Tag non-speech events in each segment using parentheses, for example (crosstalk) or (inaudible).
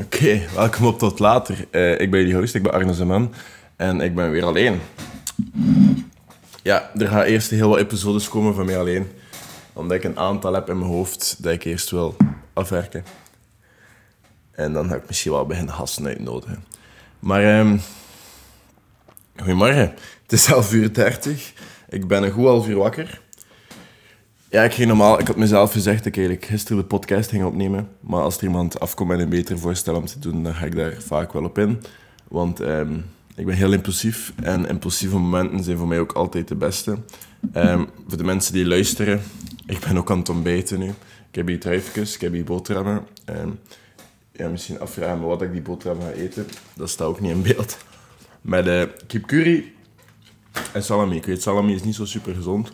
Oké, welkom op Tot Later. Eh, ik ben jullie host, ik ben Arne Zeman en ik ben weer alleen. Ja, er gaan eerst heel wat episodes komen van mij alleen, omdat ik een aantal heb in mijn hoofd dat ik eerst wil afwerken. En dan ga ik misschien wel beginnen gasten uitnodigen. Maar, um, goedemorgen. Het is 11 uur 30. Ik ben een goed half uur wakker. Ja, ik ging normaal... Ik had mezelf gezegd dat ik eigenlijk gisteren de podcast ging opnemen. Maar als er iemand afkomt met een beter voorstel om te doen, dan ga ik daar vaak wel op in. Want ehm, ik ben heel impulsief. En impulsieve momenten zijn voor mij ook altijd de beste. Um, voor de mensen die luisteren, ik ben ook aan het ontbijten nu. Ik heb hier truifjes, ik heb hier boterhammen. Um, ja, misschien afvragen wat ik die boterhammen ga eten. Dat staat ook niet in beeld. Met uh, kip curry en salami. Ik weet, salami is niet zo super gezond.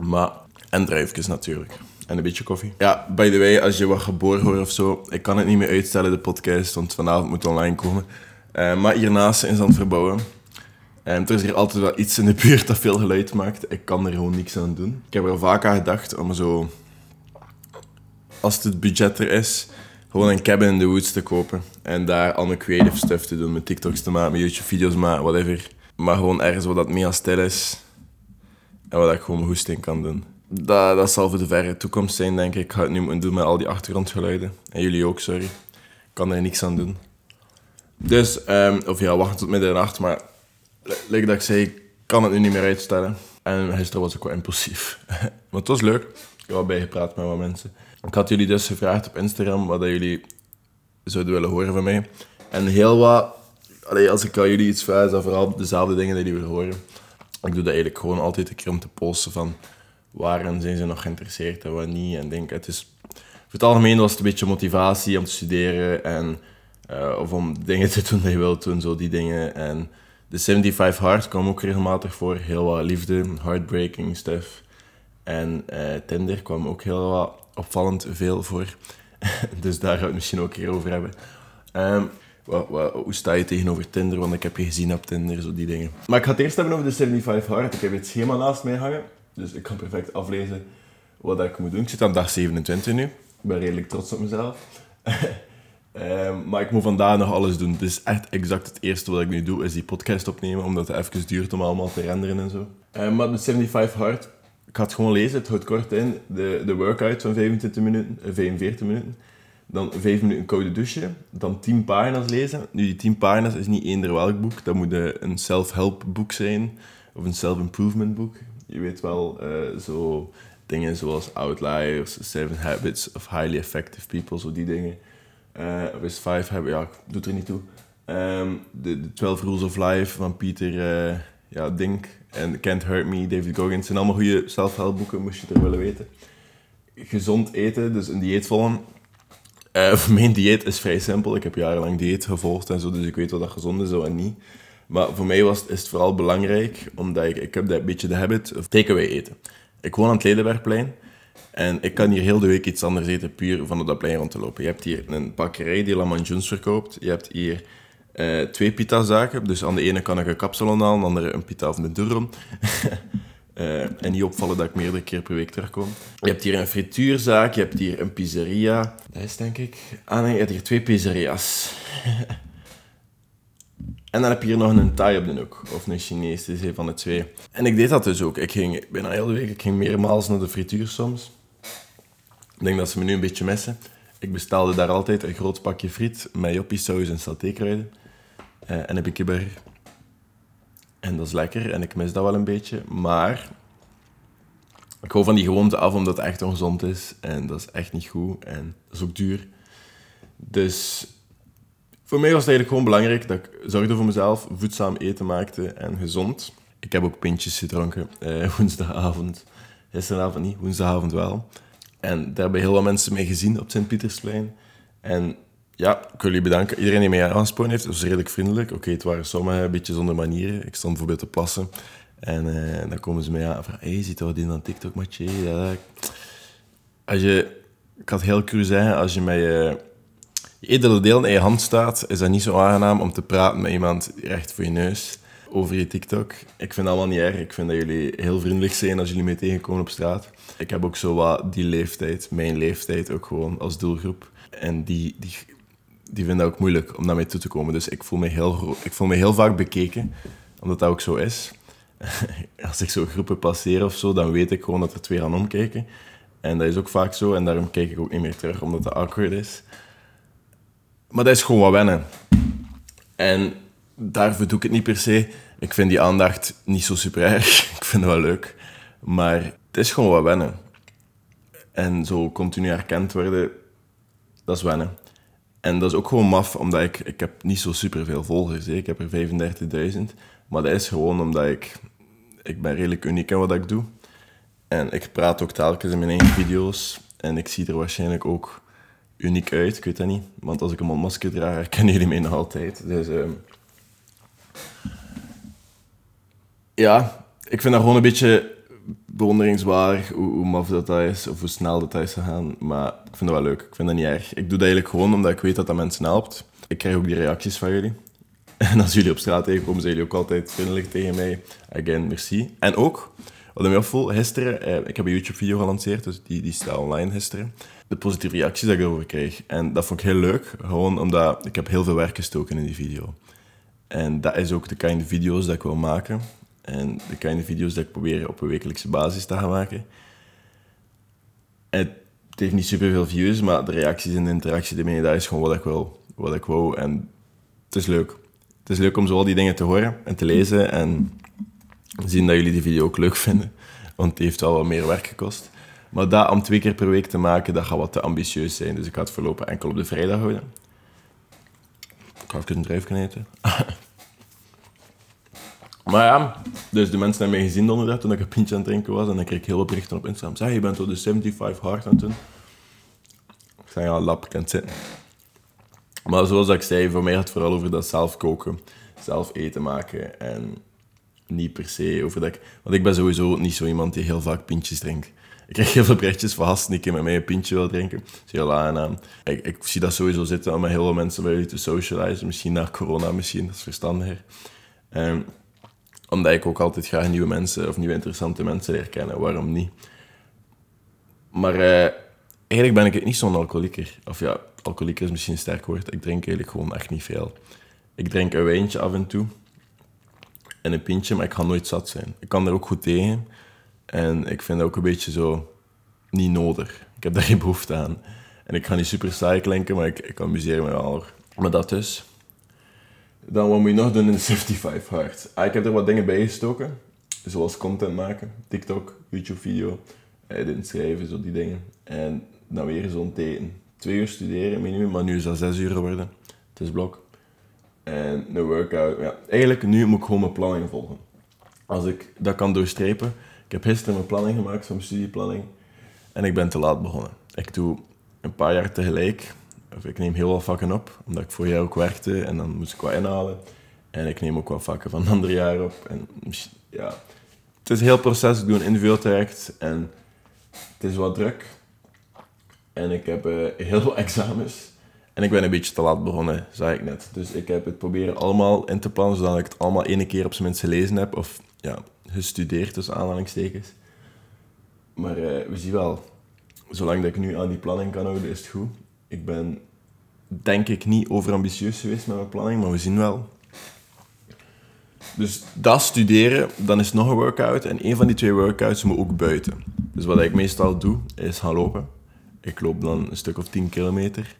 Maar en druifjes natuurlijk. En een beetje koffie. Ja, by the way, als je wat geboren hoort of zo, ik kan het niet meer uitstellen, de podcast, want vanavond moet online komen. Uh, maar hiernaast is aan het verbouwen. En er is hier altijd wel iets in de (laughs) buurt dat veel geluid maakt. Ik kan er gewoon niks aan doen. Ik heb er vaak aan gedacht om zo, als het budget er is, gewoon een cabin in the woods te kopen. En daar al mijn creative stuff te doen, met TikToks te maken, met YouTube-video's maken, whatever. Maar gewoon ergens wat dat mega stil is. En wat ik gewoon mijn hoesting kan doen dat, dat zal voor de verre toekomst zijn, denk ik. Ik ga het nu moeten doen met al die achtergrondgeluiden. En jullie ook, sorry. Ik kan er niks aan doen. Dus, um, of ja, wacht tot midden in de nacht. Maar, like dat ik zei, ik kan het nu niet meer uitstellen. En gisteren was ik wel impulsief. (laughs) maar het was leuk. Ik heb wel bijgepraat met wat mensen. Ik had jullie dus gevraagd op Instagram wat jullie zouden willen horen van mij. En heel wat... Allee, als ik aan jullie iets vraag, is dat vooral dezelfde dingen die jullie willen horen. Ik doe dat eigenlijk gewoon altijd een keer om te posten van waarin zijn ze nog geïnteresseerd en wat niet. En denk, het is, voor het algemeen was het een beetje motivatie om te studeren en, uh, of om (laughs) dingen te doen die je wilt doen, zo die dingen. En de 75 Hard kwam ook regelmatig voor, heel wat liefde, heartbreaking stuff. En uh, Tinder kwam ook heel wat opvallend veel voor. (laughs) dus daar gaan we het misschien ook een keer over hebben. Um, wat, wat, hoe sta je tegenover Tinder? Want ik heb je gezien op Tinder, zo die dingen. Maar ik ga het eerst hebben over de 75 Hard. Ik heb het schema naast mij hangen. Dus ik kan perfect aflezen wat ik moet doen. Ik zit aan dag 27 nu. Ik ben redelijk trots op mezelf. um, (laughs) maar ik moet vandaag nog alles doen. Het is echt exact het eerste wat ik nu doe, is die podcast opnemen, omdat het even duurt om allemaal te renderen en zo. Um, maar de 75 Hard, ik het gewoon lezen, het houdt kort in. De, de workout van 25 minuten, 45 eh, minuten. Dan 5 minuten koude douche. Dan 10 pagina's lezen. Nu, die 10 pagina's is niet eender welk boek. Dat moet een self-help boek zijn. Of een self-improvement boek je weet wel, uh, zo dingen zoals Outliers, Seven Habits of Highly Effective People, zo die dingen. Uh, Risk 5 hebben, ja, doet er niet toe. Um, de, de 12 Rules of Life van Peter uh, ja, Dink en Can't Hurt Me, David Goggins. zijn allemaal goede self-help boeken, moest je het er willen weten. Gezond eten, dus een dieet volgen. Uh, (laughs) mijn dieet is vrij simpel. Ik heb jarenlang dieet gevolgd en zo, dus ik weet wat dat gezond is en niet. Maar voor mij was, is het vooral belangrijk, omdat ik, ik heb een beetje de habit of takeaway eten. Ik woon aan het Ledenbergplein en ik kan hier heel de week iets anders eten, puur van op dat plein rond te lopen. Je hebt hier een bakkerij die La verkoopt. Je hebt hier uh, twee pita-zaken. Dus aan de ene kan ik een kapsalon halen, aan de andere een pita of een durum. uh, (laughs) en niet opvallen dat ik meerdere keer per week terugkom. Je hebt hier een frituurzaak, je hebt hier een pizzeria. Dat is denk ik... Ah nee, je hebt hier twee pizzeria's. (laughs) En dan heb je hier nog een Thai op de hoek. Of een Chinees, dat is een van de twee. En ik deed dat dus ook. Ik ging bijna heel de week, ik ging meermaals naar de frituur soms. Ik denk dat ze me nu een beetje missen. Ik bestelde daar altijd een groot pakje friet met joppiesaus en satékruiden. Uh, en een kibber. En dat is lekker en ik mis dat wel een beetje. Maar ik hou van die gewoonte af omdat het echt ongezond is. En dat is echt niet goed. En dat is ook duur. Dus voor mij was het eigenlijk gewoon belangrijk dat ik zorgde voor mezelf, voedzaam eten maakte en gezond. Ik heb ook pintjes gedronken eh, (laughs) woensdagavond. Gisteravond niet, woensdagavond wel. En daar hebben heel wat mensen mee gezien op Sint-Pietersplein. En ja, ik wil jullie bedanken. Iedereen die mij aangesproken heeft, was redelijk vriendelijk. Oké, het waren sommige een beetje zonder manieren. Ik stond bijvoorbeeld te plassen. En eh, dan komen ze mij aan van... Hé, hey, ziet wat in aan TikTok, matje? Ja, als je... Ik had heel cru zeggen, als je mij... Uh, je edele deel in je hand staat, is dat niet zo aangenaam om te praten met iemand recht voor je neus over je TikTok. Ik vind het allemaal niet erg. Ik vind dat jullie heel vriendelijk zijn als jullie mij tegenkomen op straat. Ik heb ook zo wat die leeftijd, mijn leeftijd ook gewoon als doelgroep. En die, die die vinden het ook moeilijk om daarmee toe te komen. Dus ik voel me heel, ik voel me heel vaak bekeken, omdat dat ook zo is. (laughs) Als ik zo groepen passeer of zo, dan weet ik gewoon dat er twee gaan omkijken. En dat is ook vaak zo, en daarom kijk ik ook niet meer terug, omdat het awkward is. Maar dat is gewoon wat wennen. En daarvoor doe ik het niet per se. Ik vind die aandacht niet zo super erg. (laughs) Ik vind het wel leuk. Maar het is gewoon wat wennen. En zo continu herkend worden, dat is wennen. En dat is ook gewoon maf, omdat ik... Ik heb niet zo super veel volgers. Hè. Ik heb er 35.000. Maar dat is gewoon omdat ik... Ik ben redelijk uniek in wat ik doe. En ik praat ook telkens in mijn eigen video's. En ik zie er waarschijnlijk ook uniek uit. Ik weet dat niet. Want als ik een mondmasker draag, herkennen jullie mij nog altijd. Dus... Uh, ja, ik vind dat gewoon een beetje bewonderingswaardig hoe, hoe maf dat, dat is, of hoe snel dat, dat is gegaan. Maar ik vind dat wel leuk. Ik vind dat niet erg. Ik doe dat eigenlijk gewoon omdat ik weet dat dat mensen helpt. Ik krijg ook die reacties van jullie. (laughs) En als jullie op straat tegenkomen, zijn jullie ook altijd vriendelijk tegen mij. Again, merci. En ook, wat ik me opvoel, gisteren, eh, ik heb een YouTube-video gelanceerd, dus die, die staat online gisteren. De positieve reacties die ik erover kreeg. En dat vond ik heel leuk, gewoon omdat ik heb heel veel werk gestoken in die video. En dat is ook de kind video's dat ik wil maken. En de kind video's dat ik probeer op een wekelijkse basis te gaan maken. Het, heeft niet super veel views, maar de reacties en de interactie ermee, dat is gewoon wat ik wil. Wat ik wou. En het is leuk. Het is leuk om zo al die dingen te horen en te lezen en zien dat jullie die video ook leuk vinden. Want die heeft wel wat meer werk gekost. Maar dat om twee keer per week te maken, dat gaat wat te ambitieus zijn. Dus ik ga het voorlopig enkel op de vrijdag houden. Ik ga even een drijfje eten. (laughs) Maar ja, dus de mensen hebben mij gezien donderdag toen ik een pintje aan het drinken was. En dan kreeg ik heel veel berichten op Instagram. Zeg, je bent door de 75 hard aan het doen. Ik zei, ja, lap, kan zitten. Maar zoals ik zei, voor mij gaat het vooral over dat zelf koken. Zelf eten maken. En niet per se over dat ik... Want ik ben sowieso niet zo iemand die heel vaak pintjes drinkt. Ik krijg heel veel berichtjes van gasten die met mij een pintje wil drinken. Dat is heel. Ik, ik zie dat sowieso zitten om met heel veel mensen bij jullie te socializen. Misschien na corona, misschien. Dat is verstandiger. Um, omdat ik ook altijd graag nieuwe mensen of nieuwe interessante mensen leer kennen. Waarom niet? Maar uh, eigenlijk ben ik niet zo'n alcoholieker. Of ja, alcoholieker is misschien een sterk woord. Ik drink eigenlijk gewoon echt niet veel. Ik drink een wijntje af en toe. En een pintje, maar ik ga nooit zat zijn. Ik kan er ook goed tegen. En ik vind dat ook een beetje zo niet nodig. Ik heb daar geen behoefte aan. En ik ga niet super saai klinken, maar ik, ik amuseer me wel. Maar dat dus. Dan wat moet je nog doen in de 75 hard? Ah, ik heb er wat dingen bij gestoken. Zoals content maken, TikTok, YouTube-video, editen, schrijven, zo die dingen. En dan weer zo'n teken. Twee uur studeren minimum, maar nu is dat zes uur geworden. Het is blok. En een workout. Ja, eigenlijk nu moet ik gewoon mijn planning volgen. Als ik dat kan doorstrepen. Ik heb gisteren mijn planning gemaakt, zo'n studieplanning. En ik ben te laat begonnen. Ik doe een paar jaar tegelijk of ik neem heel veel vakken op, omdat ik voor jaar ook werkte en dan moest ik wat inhalen. En ik neem ook wat vakken van (laughs) een ander jaar op. En ja, het is een heel proces. Ik doe een individueel traject en het is wat druk. En ik heb uh, heel veel examens. En ik ben een beetje te laat begonnen, zei ik net. Dus ik heb het proberen allemaal in te plannen, zodat ik het allemaal één keer op zijn minst gelezen heb. Of ja, gestudeerd, tussen aanhalingstekens. Maar uh, we zien wel. Zolang dat ik nu aan die planning kan houden, is het goed. Ik ben denk ik niet overambitieus geweest met mijn planning, maar we zien wel. Dus dat studeren, dan is nog een workout. En een van die twee workouts moet ook buiten. Dus wat ik meestal doe, is gaan lopen. Ik loop dan een stuk of 10 kilometer.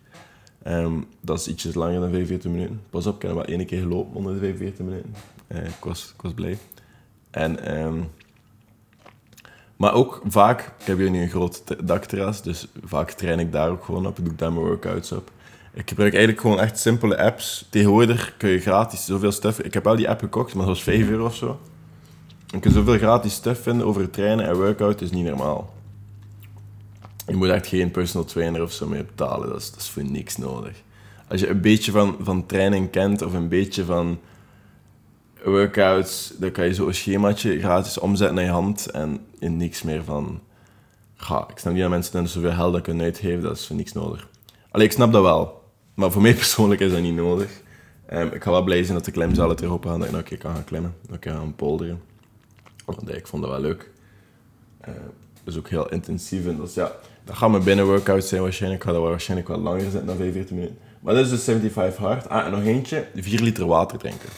Um, dat is ietsjes langer dan 45 minuten. Pas op, ik heb wel één keer gelopen onder de 45 minuten. Uh, ik, was, ik was blij. En um, maar ook vaak, ik heb hier nu een groot dakterras, dus vaak train ik daar ook gewoon op. Ik doe daar mijn workouts op. Ik gebruik eigenlijk gewoon echt simpele apps. Tegenwoordig kun je gratis zoveel stuff... Ik heb wel die app gekocht, maar dat was 5 euro of zo. Je kunt zoveel gratis stuff vinden over trainen en workout, is niet normaal. Je moet echt geen personal trainer of zo mee betalen, dat is, dat is voor niks nodig. Als je een beetje van, van training kent of een beetje van workouts, dan kan je zo een schemaatje gratis omzetten naar je hand en in niks meer van... Ga, ik snap niet dat mensen dan zoveel geld kunnen uitgeven, dat is voor niks nodig. Allee, ik snap dat wel. Maar voor mij (laughs) persoonlijk is dat niet nodig. Um, ik ga wel blij zijn dat de klimzalen terug open gaan, dat ik een keer kan gaan klimmen. Dat ik kan gaan polderen. Want ik vond dat wel leuk. Uh, is ook heel intensief. En dat, ja, dat gaat mijn binnenworkout zijn waarschijnlijk. Ik ga dat waarschijnlijk wel langer zitten dan 45 minuten. Maar dat is dus 75 hard. Ah, en nog eentje. 4 liter water drinken.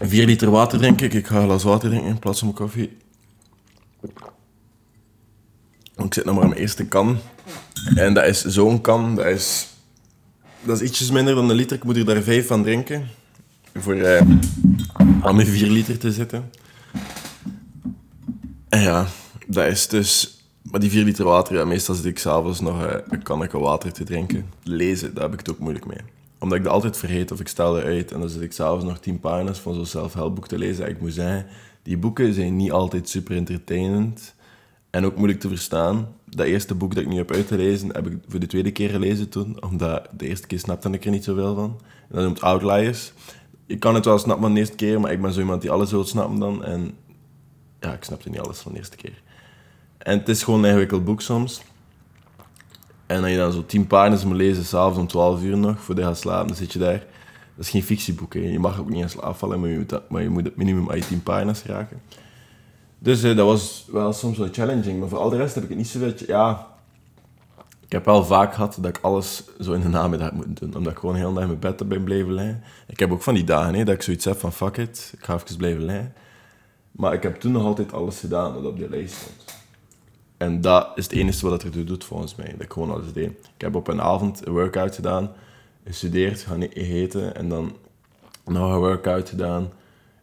4 liter water drinken. Ik ga een glas water drinken in plaats van koffie. Ik zit nog maar aan mijn eerste kan. En dat is zo'n kan. Dat is, dat is ietsjes minder dan een liter. Ik moet er daar 5 van drinken. Voor eh, aan mijn 4 liter te zitten. En ja, dat is dus... Maar die 4 liter water, ja, meestal zit ik s'avonds nog uh, een kannetje water te drinken. Lezen, daar heb ik het ook moeilijk mee. Omdat ik dat altijd vergeet of ik stel eruit. En dan zit ik s'avonds nog 10 pagina's van zo'n zelfhelpboek te lezen. En ik moet zeggen, die boeken zijn niet altijd super entertainend. En ook moeilijk te verstaan. Dat eerste boek dat ik nu heb uitgelezen, heb ik voor de tweede keer gelezen toen. Omdat de eerste keer snapte ik er niet zoveel van. En dat noemt Outliers. Ik kan het wel snappen van de eerste keer, maar ik ben zo iemand die alles wil snappen dan. En ja, ik snapte niet alles van de eerste keer. En het is gewoon een ingewikkeld boek soms. En als je dan zo tien pagina's moet lezen, s'avonds om 12 uur nog, voor je gaat slapen, dan zit je daar. Dat is geen fictieboek, je mag ook niet in slaap vallen, maar je moet, maar je moet het minimum uit 10 pagina's raken. Dus eh, dat was wel soms wel challenging, maar voor al de rest heb ik het niet zo Ja, ik heb wel vaak gehad dat ik alles zo in de namiddag moet doen, omdat ik gewoon heel dag in mijn bed ben blijven liggen. Ik heb ook van die dagen hè, dat ik zoiets heb van fuck it, ik ga even blijven liggen. Maar ik heb toen nog altijd alles gedaan wat op die lijst stond. En dat is het enige wat het er doet volgens mij, dat ik gewoon alles deed. Ik heb op een avond een workout gedaan, gestudeerd, gaan e- eten en dan nog een workout gedaan,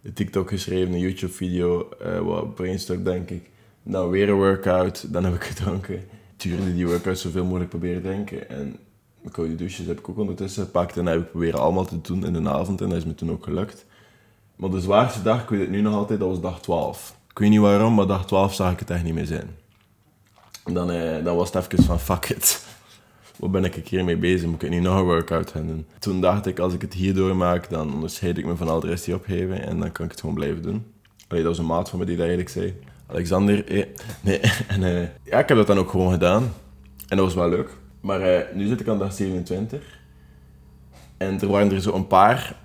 een TikTok geschreven, een YouTube-video, uh, wat brainstorm denk ik. Dan weer een workout, dan heb ik (laughs) gedronken. Tuurde die workout zoveel mogelijk proberen te drinken. En mijn koude douches heb ik ook ondertussen gepakt en heb ik proberen allemaal te doen in de avond en dat is me toen ook gelukt. Maar de zwaarste dag, ik weet het nu nog altijd, dat was dag 12. Ik weet niet waarom, maar dag 12 zag ik het echt niet meer zijn. Dan, eh, dan was het even van, fuck it. Wat ben ik een keer mee bezig? Moet ik nu nog een workout gaan doen? Toen dacht ik, als ik het hier doormaak, dan onderscheid ik me van al de rest die opgeven. En dan kan ik het gewoon blijven doen. Allee, dat was een maat van me die dat eigenlijk zei. Alexander, eh, nee. (laughs) En uh, ja, ik heb dat dan ook gewoon gedaan. En dat was wel leuk. Maar uh, nu zit ik aan dag 27. En er waren er zo een paar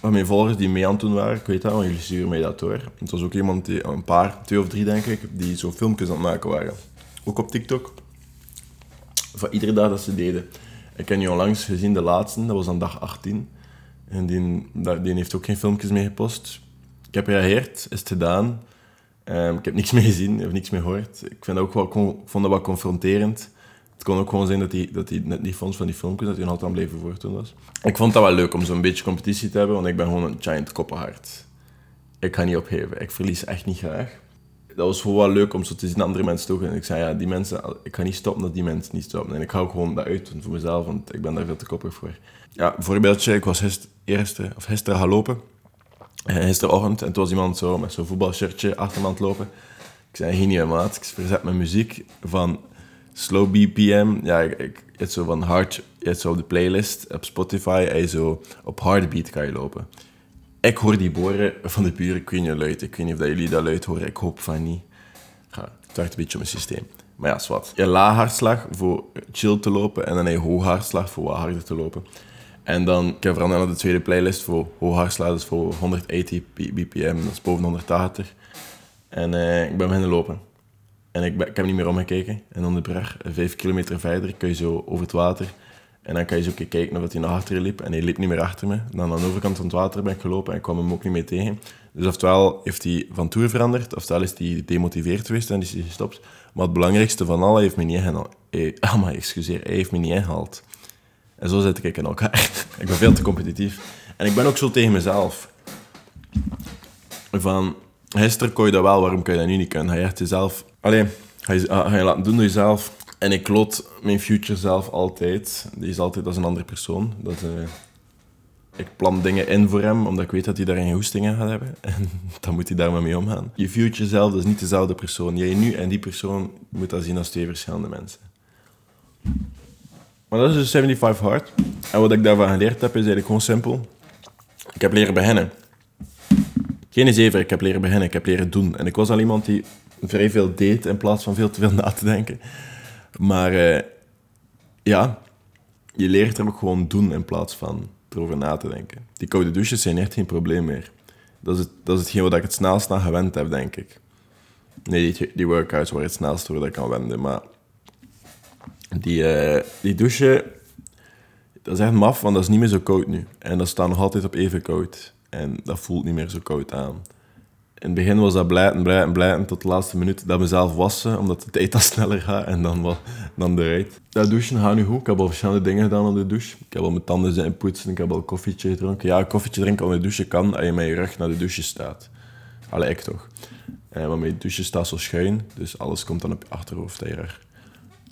van mijn volgers die mee aan het doen waren. Ik weet dat, want jullie sturen mij dat door. Het was ook iemand, die, een paar, twee of drie denk ik, die zo filmpjes aan het maken waren. Ook op TikTok. Van iedere dag dat ze deden. Ik heb nu onlangs gezien, de laatste, dat was aan dag 18. En die, die heeft ook geen filmpjes meer gepost. Ik heb gereageerd, is het gedaan. Um, ik heb niks meer gezien, heb niks meer gehoord. Ik vind dat ook wel, vond dat wat confronterend. Het kon ook gewoon zijn dat hij, dat hij net niet vond van die filmpjes, dat hij altijd aan bleven voortdoen was. Ik vond dat wel leuk om zo'n beetje competitie te hebben, want ik ben gewoon een giant koppenhard. Ik ga niet opgeven, ik verlies echt niet graag. Dat was gewoon wel leuk om zo te zien andere mensen toch. En ik zei, ja, die mensen, ik ga niet stoppen dat die mensen niet stoppen. En ik hou gewoon dat uit voor mezelf, want ik ben daar veel te koppig voor. Ja, voorbeeldje, ik was gister, eerste, of gisteren gaan lopen. Eh, gisterochtend, en toen was iemand zo met zo'n voetbalshirtje achter me aan het lopen. Ik zei, niet maat, ik verzet mijn muziek van slow BPM. Ja, ik, ik, het zo van hard, het zo op de playlist op Spotify en zo op harde beat kan je lopen. Ik hoor die boren van de buren, ik weet luid. Ik weet niet of jullie dat luid horen, ik hoop van niet. Ja, het werkt een beetje op mijn systeem. Maar ja, zwart. Je laag hartslag voor chill te lopen en dan heb je hoog hartslag voor wat harder te lopen. En dan ik heb veranderd naar de tweede playlist voor hoog hartslag, is voor 180 bpm, dat is boven 180. En uh, ik ben beginnen lopen. En ik, ik heb niet meer omgekeken. En dan de brug, vijf kilometer verder, kun je zo over het water. En dan kan je zo kijken of hij naar achteren liep. En hij liep niet meer achter me. Dan aan de overkant van het water ben ik gelopen en ik kwam hem ook niet meer tegen. Dus oftewel heeft hij van toer veranderd, oftewel is hij demotiveerd geweest en is hij gestopt. Maar het belangrijkste van alle heeft me niet ingehaald. (laughs) Ah, maar excuseer, hij heeft me niet ingehaald. En zo zit ik in elkaar. (laughs) ik ben veel te competitief. En ik ben ook zo tegen mezelf. Van, gisteren kon je dat wel, waarom kan je dat nu niet kunnen? Ga je echt jezelf Allee, ga je, ga je laten doen door jezelf. En ik kloot mijn future zelf altijd. Die is altijd als een andere persoon. Dat, uh, ik plan dingen in voor hem, omdat ik weet dat hij daar geen hoesting aan gaat hebben. (laughs) En dan moet hij daar maar mee omgaan. Je future zelf, is niet dezelfde persoon. Jij nu en die persoon moet dat zien als twee verschillende mensen. Maar dat is dus 75 Hard. En wat ik daarvan geleerd heb, is eigenlijk gewoon simpel. Ik heb leren beginnen. Geen zever, ik heb leren beginnen, ik heb leren doen. En ik was al iemand die vrij veel deed in plaats van veel te veel na te denken. Maar uh, ja, je leert er ook gewoon doen in plaats van erover na te denken. Die koude douches zijn echt geen probleem meer. Dat is, het, dat is hetgeen wat ik het snelst aan gewend heb, denk ik. Nee, die, die workouts waren het snelst waar ik kan wenden, maar Die, eh, die douche, dat is echt maf, want dat is niet meer zo koud nu. En dat staat nog altijd op even koud. En dat voelt niet meer zo koud aan. In het begin was dat blijten, blijten, blijten tot de laatste minuut dat mezelf wassen, omdat de tijd al sneller gaat en dan, wel, dan eruit. Dat douchen gaat nu goed. Ik heb al verschillende dingen gedaan op de douche. Ik heb al mijn tanden zijn poetsen, ik heb al koffietje gedronken. Ja, een koffietje drinken onder de douche kan als je met je rug naar de douche staat. Allee, ik toch. Eh, maar mijn douche staat zo schuin, dus alles komt dan op je achterhoofd. En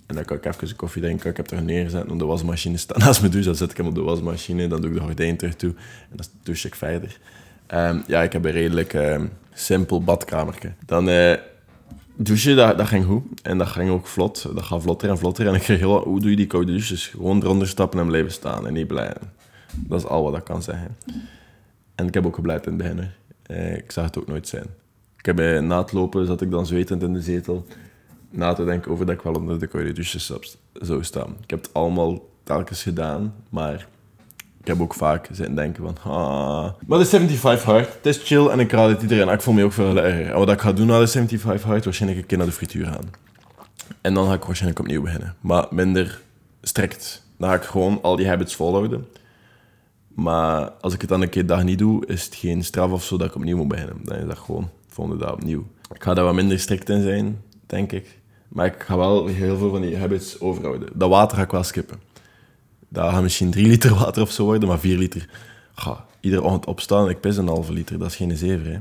dan kan ik even een koffie drinken, ik heb er neergezet, op de wasmachine staat naast (laughs) mijn douche, dan zet ik hem op de wasmachine, dan doe ik de gordijn terug toe en dan douche ik verder. Ehm, ja, ik heb een redelijk ehm, simpel badkamertje. Dan uh, douchen, dat, dat ging goed. En dat ging ook vlot. Dat gaat vlotter en vlotter. En ik kreeg heel hoe doe je die koude douches? Gewoon eronder stappen en blijven staan en niet blijven. Dat is al wat ik kan zeggen. En ik heb ook gebleid in het begin. Uh, ik zag het ook nooit zijn. Ik heb bij na het lopen zat ik dan zwetend in de zetel na te denken over dat ik wel onder de koude douches zou staan. Ik heb het allemaal telkens gedaan, maar ik heb ook vaak zitten denken van... Ah. Maar de 75 hard, het is chill en ik raad het iedereen. Ik voel me ook veel erger. Wat ik ga doen na de 75 hard, waarschijnlijk een keer naar de frituur gaan. En dan ga ik waarschijnlijk opnieuw beginnen. Maar minder strikt. Dan ga ik gewoon al die habits volhouden. Maar als ik het dan een keer dag niet doe, is het geen straf of zo dat ik opnieuw moet beginnen. Dan is dat gewoon volgende dag opnieuw. Ik ga daar wat minder strikt in zijn, denk ik. Maar ik ga wel heel veel van die habits overhouden. Dat water ga ik wel skippen. Dat gaat misschien 3 liter water of zo worden, maar 4 liter. Ga, iedere ochtend opstaan ik pis een halve liter. Dat is geen zeven. Hè.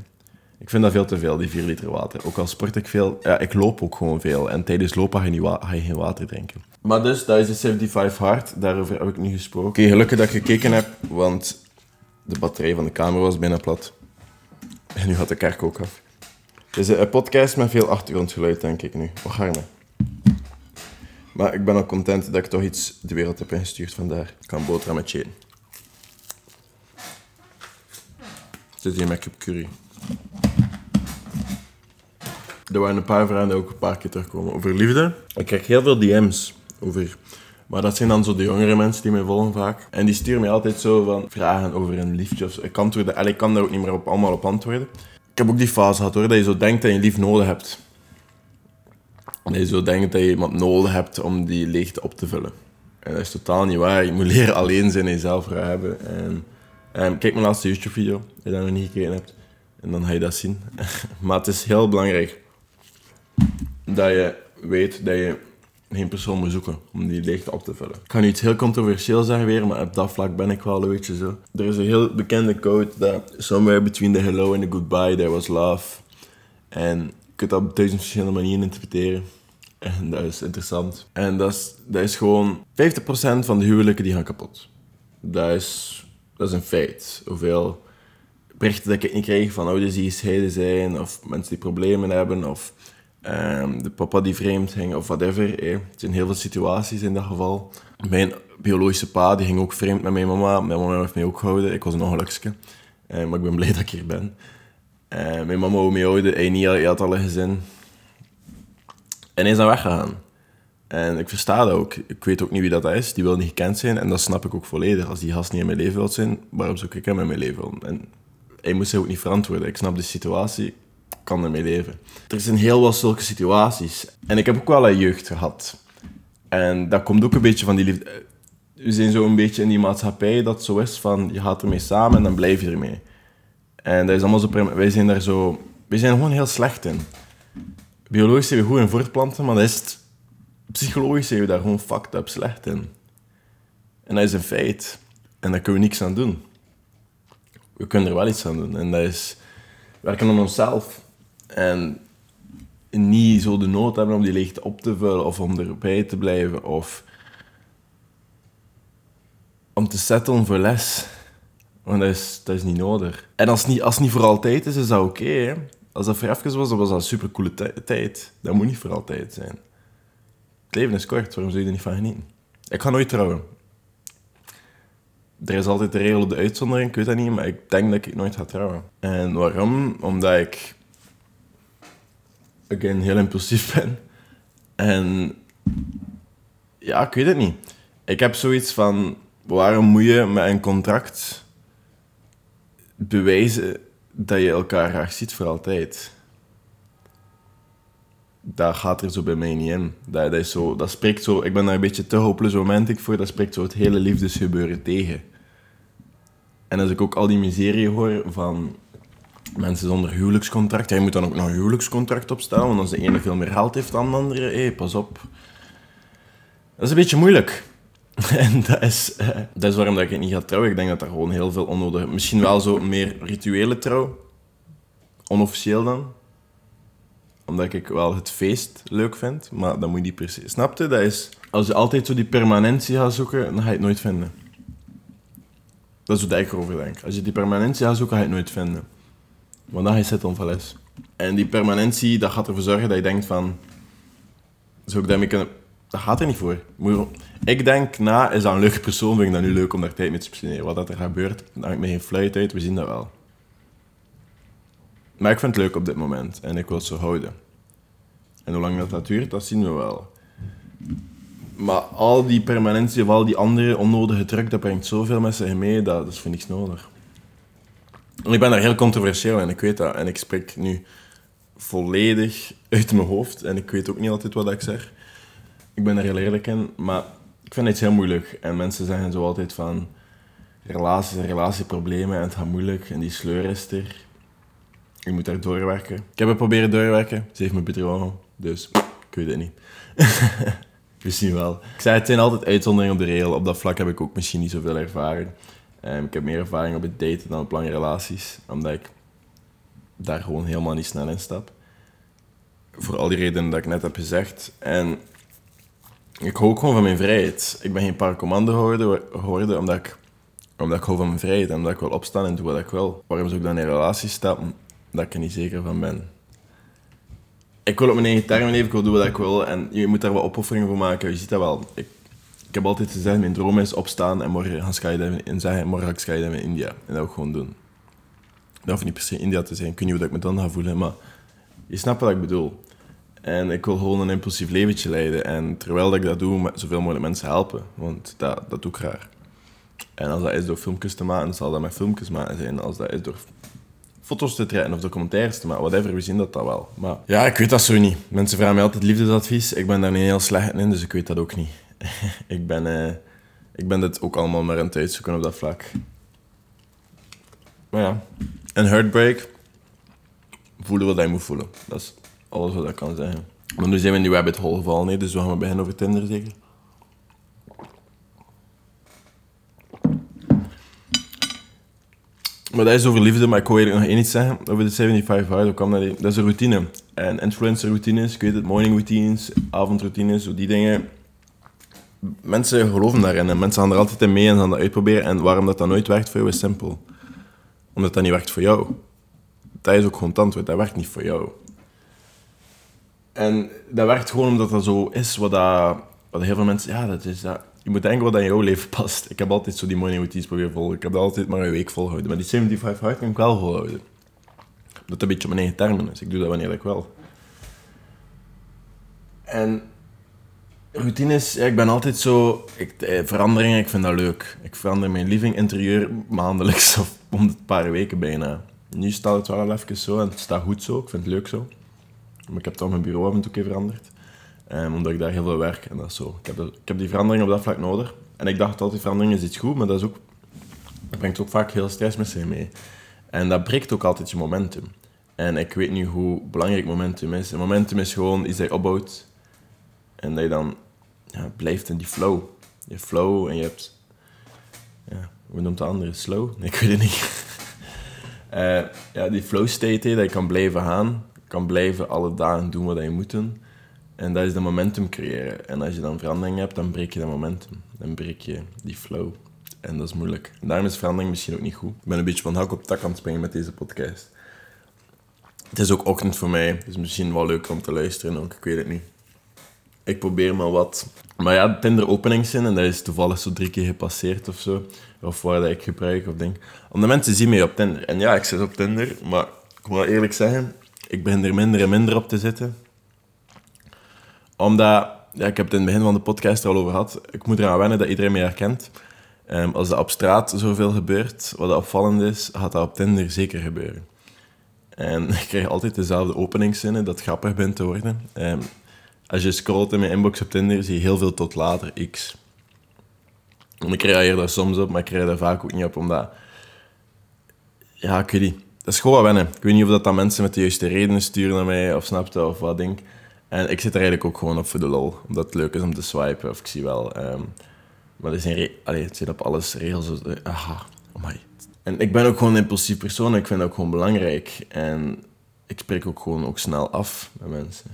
Ik vind dat veel te veel, die 4 liter water. Ook al sport ik veel, ja, ik loop ook gewoon veel. En tijdens lopen ga je, niet ga je geen water drinken. Maar dus, dat is de 75 hard. Daarover heb ik nu gesproken. Oké, gelukkig dat ik gekeken heb, want de batterij van de camera was bijna plat. En nu gaat de kerk ook af. Het is een podcast met veel achtergrondgeluid, denk ik nu. Och, Arne. Maar ik ben ook content dat ik toch iets de wereld heb ingestuurd vandaar. Ik kan boterham met eten. Zit hier met curry. Er waren een paar vragen die ook een paar keer terugkomen over liefde. Ik krijg heel veel DM's over... Maar dat zijn dan zo de jongere mensen die mij volgen vaak. En die sturen mij altijd zo van vragen over een liefje of zo. Ik, antwoord, ik kan daar ook niet meer op, allemaal op antwoorden. Ik heb ook die fase gehad hoor, dat je zo denkt dat je lief nodig hebt. Je zo denkt dat je iemand nodig hebt om die leegte op te vullen. En dat is totaal niet waar. Je moet leren alleen zijn en jezelf hebben. En, en kijk mijn laatste YouTube-video, als je dat nog niet gekeken hebt. En dan ga je dat zien. (laughs) maar het is heel belangrijk dat je weet dat je geen persoon moet zoeken om die leegte op te vullen. Ik ga nu iets heel controversieel zeggen weer, maar op dat vlak ben ik wel een beetje zo. Er is een heel bekende quote dat somewhere between the hello and the goodbye there was love. En je kunt dat op duizend verschillende manieren interpreteren. En dat is interessant. En dat is, dat is gewoon 50% van de huwelijken die gaan kapot. Dat is, dat is een feit. Hoeveel berichten dat ik niet krijg van ouders die gescheiden zijn, of mensen die problemen hebben, of um, de papa die vreemd ging, of whatever. Eh. Het zijn heel veel situaties in dat geval. Mijn biologische pa die ging ook vreemd met mijn mama. Mijn mama heeft mij ook gehouden. Ik was een ongeluksje. Uh, maar ik ben blij dat ik hier ben. Uh, mijn mama wou mij houden. Hij, niet, had al een gezin. En is dan weggegaan. En ik versta dat ook. Ik weet ook niet wie dat is. Die wil niet gekend zijn. En dat snap ik ook volledig. Als die gast niet in mijn leven wil zijn, waarom zou ik hem in mijn leven willen? En hij moest zich ook niet verantwoorden. Ik snap de situatie. Ik kan ermee leven. Er zijn heel veel zulke situaties. En ik heb ook wel een jeugd gehad. En dat komt ook een beetje van die liefde. We zijn zo een beetje in die maatschappij dat zo is van je gaat ermee samen en dan blijf je ermee. En dat is allemaal zo... Wij zijn daar zo... Wij zijn gewoon heel slecht in biologisch zijn we goed in voortplanten, maar dat is het, psychologisch zijn we daar gewoon fucked up slecht in. En dat is een feit. En daar kunnen we niks aan doen. We kunnen er wel iets aan doen. En dat is werken aan onszelf. En niet zo de nood hebben om die leegte op te vullen of om erbij te blijven of om te settelen voor les. Want dat is, dat is niet nodig. En als het niet, als het niet voor altijd is, is dat oké. Als dat voor even was, dan was dat een supercoole tijd. Dat moet niet voor altijd zijn. Het leven is kort, waarom zou je er niet van genieten? Ik ga nooit trouwen. Er is altijd de regel op de uitzondering, ik weet dat niet, maar ik denk dat ik nooit ga trouwen. En waarom? Omdat ik, again, heel impulsief (laughs) ben. En ja, ik weet het niet. Ik heb zoiets van, waarom moet je met een contract bewijzen dat je elkaar graag ziet voor altijd. dat gaat er zo bij mij niet in. Dat, is zo, dat spreekt zo... Ik ben daar een beetje te hopeless romantic voor. Dat spreekt zo het hele liefdesgebeuren tegen. En als ik ook al die miserie hoor van mensen zonder huwelijkscontract. Jij moet dan ook nog een huwelijkscontract opstellen, want als de ene veel meer geld heeft dan de andere, hé, pas op. Dat is een beetje moeilijk. (laughs) En dat is, eh, dat is waarom dat ik niet ga trouwen. Ik denk dat er gewoon heel veel onnodig... Misschien wel zo meer rituele trouw. Onofficieel dan. Omdat ik wel het feest leuk vind, maar dat moet je niet se. Snapte? Dat is... Als je altijd zo die permanentie gaat zoeken, dan ga je het nooit vinden. Dat is wat ik erover denk. Als je die permanentie gaat zoeken, ga je het nooit vinden. Want dan ga je zitten. En die permanentie, dat gaat ervoor zorgen dat je denkt van... Zou ik daarmee kunnen... Dat gaat er niet voor. Ik denk, na, is dat een leuke persoon, vind ik dat nu leuk om daar tijd mee te spenderen. Wat dat er gebeurt, dan heb ik me geen fluit uit, we zien dat wel. Maar ik vind het leuk op dit moment en ik wil het zo houden. En hoe lang dat, dat duurt, dat zien we wel. Maar al die permanentie of al die andere onnodige druk, dat brengt zoveel zich mee, dat, dat is voor niks nodig. Ik ben daar heel controversieel in, ik weet dat. En ik spreek nu volledig uit mijn hoofd. En ik weet ook niet altijd wat ik zeg. Ik ben er heel eerlijk in. Maar ik vind het heel moeilijk. En mensen zeggen zo altijd van... Relaties en relatieproblemen en het gaat moeilijk. En die sleur is er. Je moet daar doorwerken. Ik heb het proberen doorwerken. Ze heeft me bedrogen. Dus ik weet het niet. (laughs) misschien wel. Ik zei, het zijn altijd uitzonderingen op de regel. Op dat vlak heb ik ook misschien niet zoveel ervaring. Um, ik heb meer ervaring op het daten dan op lange relaties, omdat ik daar gewoon helemaal niet snel in stap. Voor al die redenen dat ik net heb gezegd. En ik hou ook gewoon van mijn vrijheid. Ik ben geen paar commando geworden, omdat ik, omdat ik hou van mijn vrijheid en omdat ik wil opstaan en doen wat ik wil. Waarom zou ik dan in een relatie stappen dat ik er niet zeker van ben? Ik wil op mijn eigen termen leven, ik wil doen wat ik wil en je moet daar wat opofferingen voor maken. Je ziet dat wel. Ik ik heb altijd gezegd, mijn droom is opstaan en morgen gaan skydiven en zeggen, morgen ga ik skydiven in India. En dat ik gewoon doen. Dat hoeft niet per se India te zijn. Ik weet niet hoe ik me dan ga voelen, maar je snapt wat ik bedoel. En ik wil gewoon een impulsief leventje leiden. En terwijl ik dat doe, met zoveel mogelijk mensen helpen. Want dat, dat doe ik graag. En als dat is door filmpjes te maken, zal dat met filmpjes maken zijn. Als dat is door foto's te trekken of documentaires te maken, whatever, we zien dat dat wel. Maar ja, ik weet dat zo niet. Mensen vragen mij altijd liefdesadvies. Ik ben daar niet heel slecht in, dus ik weet dat ook niet. (laughs) ik, ben, uh, ik ben dit ook allemaal maar aan het uitzoeken op dat vlak. Maar ja, een heartbreak. Voelen wat hij moet voelen. Dat is alles wat ik kan zeggen. Maar nu zijn we in die rabbit hole gevallen, nee, dus we gaan beginnen over Tinder zeker. Maar dat is over liefde, maar ik wil nog één iets zeggen over de 75 Hard. Hoe kwam dat? Dat is een routine. En influencer routines, ik weet het, morning routines, avondroutines, zo die dingen mensen geloven daarin en mensen gaan er altijd in mee en gaan dat uitproberen. En waarom dat dan nooit werkt voor jou is simpel. Omdat dat niet werkt voor jou. Dat is ook gewoon het. Dat werkt niet voor jou. En dat werkt gewoon omdat dat zo is wat, dat, wat heel veel mensen... Ja, dat is dat. Je moet denken wat in jouw leven past. Ik heb altijd zo die morning routines proberen volgen. Ik heb dat altijd maar een week volhouden. Maar die 75 hard kan ik wel volhouden. Dat het een beetje op mijn eigen termen is. Ik doe dat wanneer ik wil. En Routines, ja, ik ben altijd zo... Ik, eh, veranderingen, ik vind dat leuk. Ik verander mijn living interieur maandelijks of (laughs) om de paar weken bijna. Nu staat het wel even zo en het staat goed zo. Ik vind het leuk zo. Maar ik heb toch mijn bureau af en toe veranderd. Um, omdat ik daar heel veel werk en dat zo. Ik heb, ik heb die verandering op dat vlak nodig. En ik dacht altijd, verandering is iets goed, maar dat, is ook, dat brengt ook vaak heel stress met zich mee. En dat breekt ook altijd je momentum. En ik weet nu hoe belangrijk momentum is. En momentum is gewoon iets dat je opbouwt en dat je dan ja, blijft in die flow. Je flow en je hebt... Ja, hoe noemt de andere? Slow? Nee, ik weet het niet. uh, (laughs) ja, die flow state, dat je kan blijven gaan. Kan blijven alle dagen doen wat je moet doen. En dat is de momentum creëren. En als je dan verandering hebt, dan breek je dat momentum. Dan breek je die flow. En dat is moeilijk. En daarom is verandering misschien ook niet goed. Ik ben een beetje van hak op tak aan het springen met deze podcast. Het is ook ochtend voor mij. Is misschien wel leuk om te luisteren ook. Ik weet het niet. Ik probeer maar wat. Maar ja, Tinder openingszin, en dat is toevallig zo drie keer gepasseerd of zo. Of waar dat ik gebruik of denk. Omdat mensen zien mij op Tinder. En ja, ik zit op Tinder, maar ik moet eerlijk zeggen, ik begin er minder en minder op te zitten. Omdat, ja, ik heb het in het begin van de podcast er al over gehad, ik moet eraan wennen dat iedereen mij herkent. Um, als er op straat zoveel gebeurt, wat opvallend is, gaat dat op Tinder zeker gebeuren. En (laughs) ik krijg altijd dezelfde openingszinnen, dat grappig bent te worden. Ehm, als je scrolt in mijn inbox op Tinder, zie je heel veel tot later X. En ik reageer daar soms op, maar ik reageer daar vaak ook niet op, omdat... Ja, ik. Dat is gewoon wat wennen. Ik weet niet of dat, dat mensen met de juiste redenen sturen naar mij, of snapte, of wat denk. En ik zit er eigenlijk ook gewoon op voor de lol. Omdat het leuk is om te swipen, of ik zie wel... ehm, maar er zijn... Allee, het zit op alles regels. Aha, oh my. En ik ben ook gewoon een impulsief persoon. en Ik vind dat ook gewoon belangrijk. En ik spreek ook gewoon ook snel af met mensen.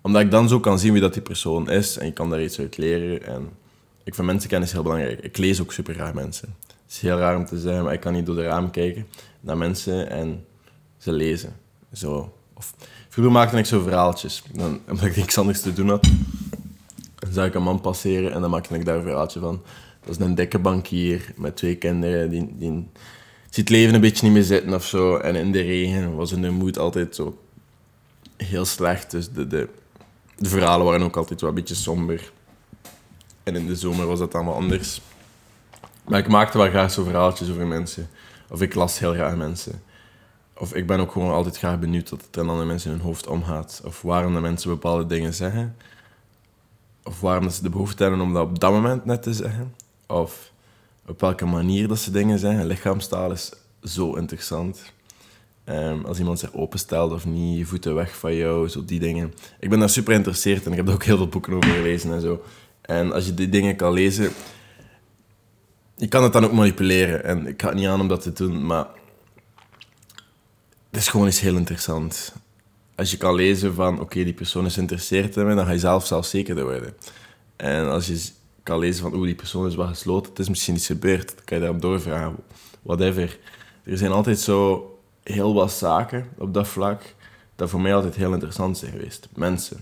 Omdat ik dan zo kan zien wie dat die persoon is. En je kan daar iets uit leren. En ik vind mensenkennis heel belangrijk. Ik lees ook super graag mensen. Het is heel raar om te zeggen, maar ik kan niet door de raam kijken naar mensen en ze lezen. Zo. Of, vroeger maakte ik zo verhaaltjes. Dan, (laughs) omdat ik niks anders te doen had. Dan zag ik een man passeren en dan maakte ik daar een verhaaltje van. Dat is een dikke bankier met twee kinderen. Die, die ziet het leven een beetje niet meer zitten of zo. En in de regen was hun moed altijd zo heel slecht. Dus de, de, de verhalen waren ook altijd wel een beetje somber. En in de zomer was dat allemaal anders. Maar ik maakte wel graag zo verhaaltjes over mensen. Of ik las heel graag mensen. Of ik ben ook gewoon altijd graag benieuwd wat er aan andere mensen in hun hoofd omgaat. Of waarom de mensen bepaalde dingen zeggen. Of waarom ze de behoefte hebben om dat op dat moment net te zeggen. Of op welke manier dat ze dingen zeggen. Lichaamstaal is zo interessant. Ehm, als iemand zich openstelt of niet, je voeten weg van jou, zo die dingen. Ik ben daar super geïnteresseerd en ik heb er ook heel veel boeken over gelezen en zo. En als je die dingen kan lezen, je kan het dan ook manipuleren. En ik ga het niet aan om dat te doen, maar het is gewoon iets heel interessant. Als je kan lezen van, oké, die persoon is geïnteresseerd in me, dan ga je zelf zelfzekerder worden. En als je kan lezen van, oeh, die persoon is wel gesloten, het is misschien iets gebeurd, dan kan je daarop doorvragen, whatever. Er zijn altijd zo heel wat zaken op dat vlak, dat voor mij altijd heel interessant zijn geweest. Mensen.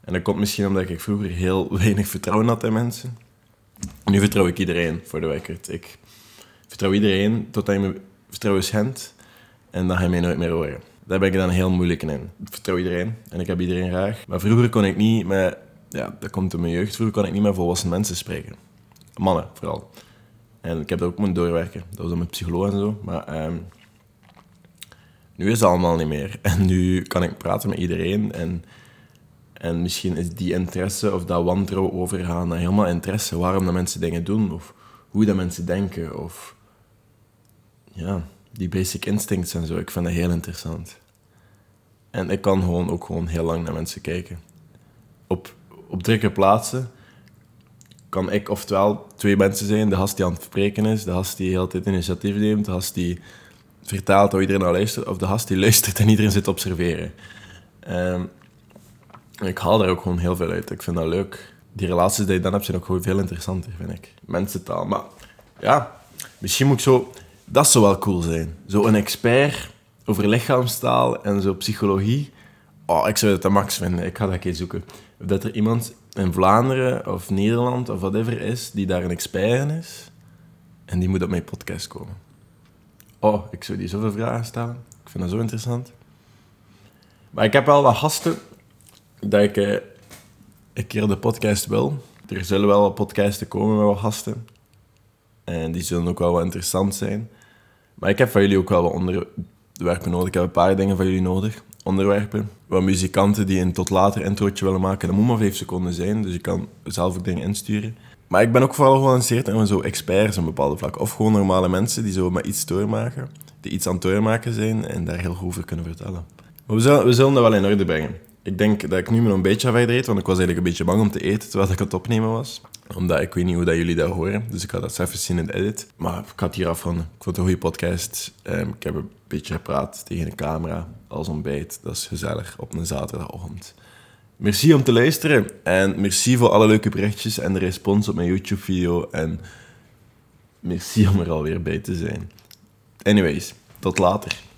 En dat komt misschien omdat ik vroeger heel (laughs) weinig vertrouwen had in mensen. Nu vertrouw ik iedereen, voor de record. Ik vertrouw iedereen totdat je me vertrouwen en dan ga je mij nooit meer horen. Daar ben ik dan heel moeilijk in. Ik vertrouw iedereen en ik heb iedereen graag. Maar vroeger kon ik niet met... Ja, dat komt in mijn jeugd. Vroeger kon ik niet met volwassen mensen spreken. Mannen, vooral. En ik heb dat ook moeten doorwerken. Dat was dan met psycholoog en zo. Maar ehm, nu is het allemaal niet meer. (laughs) En nu kan ik praten met iedereen. En, en misschien is die interesse of dat wantrouwen overgaan naar helemaal interesse. Waarom dat mensen dingen doen. Of hoe dat mensen denken. Of... Ja die basic instincts en zo. Ik vind dat heel interessant. En ik kan gewoon ook gewoon heel lang naar mensen kijken. Op, op drukke plaatsen kan ik oftewel twee mensen zijn. De gast die aan het spreken is, de gast die heel tijd initiatief neemt, de gast die vertaalt hoe iedereen naar luistert, of de gast die luistert en iedereen zit te observeren. Um, ik haal daar ook gewoon heel veel uit. Ik vind dat leuk. Die relaties die je dan hebt zijn ook gewoon veel interessanter, vind ik. Mensentaal. Maar ja, misschien moet ik zo dat zou wel cool zijn. Zo een expert over lichaamstaal en zo psychologie. Oh, ik zou het de max vinden. Ik ga dat keer zoeken. Of dat er iemand in Vlaanderen of Nederland of whatever is die daar een expert in is. En die moet op mijn podcast komen. Oh, ik zou die zoveel vragen stellen. Ik vind dat zo interessant. Maar ik heb wel wat gasten dat ik eh, een keer de podcast wil. Er zullen wel wat podcasten komen met wat gasten. En die zullen ook wel wat interessant zijn. Maar ik heb van jullie ook wel wat onderwerpen nodig. Ik heb een paar dingen van jullie nodig. Onderwerpen. Wat muzikanten die een tot later introotje willen maken. Dat moet maar vijf seconden zijn, dus je kan zelf ook dingen insturen. Maar ik ben ook vooral gelanceerd in zo experts op een bepaalde vlak. Of gewoon normale mensen die zo met iets doormaken. Die iets aan het doormaken zijn en daar heel goed over kunnen vertellen. Maar we zullen, we zullen dat wel in orde brengen. Ik denk dat ik nu nog een beetje verder eet, want ik was eigenlijk een beetje bang om te eten terwijl ik het opnemen was omdat ik weet niet hoe dat jullie dat horen. Dus ik ga dat even zien in de edit. Maar ik het hier afronden. Ik vond het een goede podcast. Um, ik heb een beetje gepraat tegen de camera als ontbijt. Dat is gezellig op een zaterdagochtend. Merci om te luisteren. En merci voor alle leuke berichtjes en de respons op mijn YouTube-video. En merci om er alweer bij te zijn. Anyways, tot later.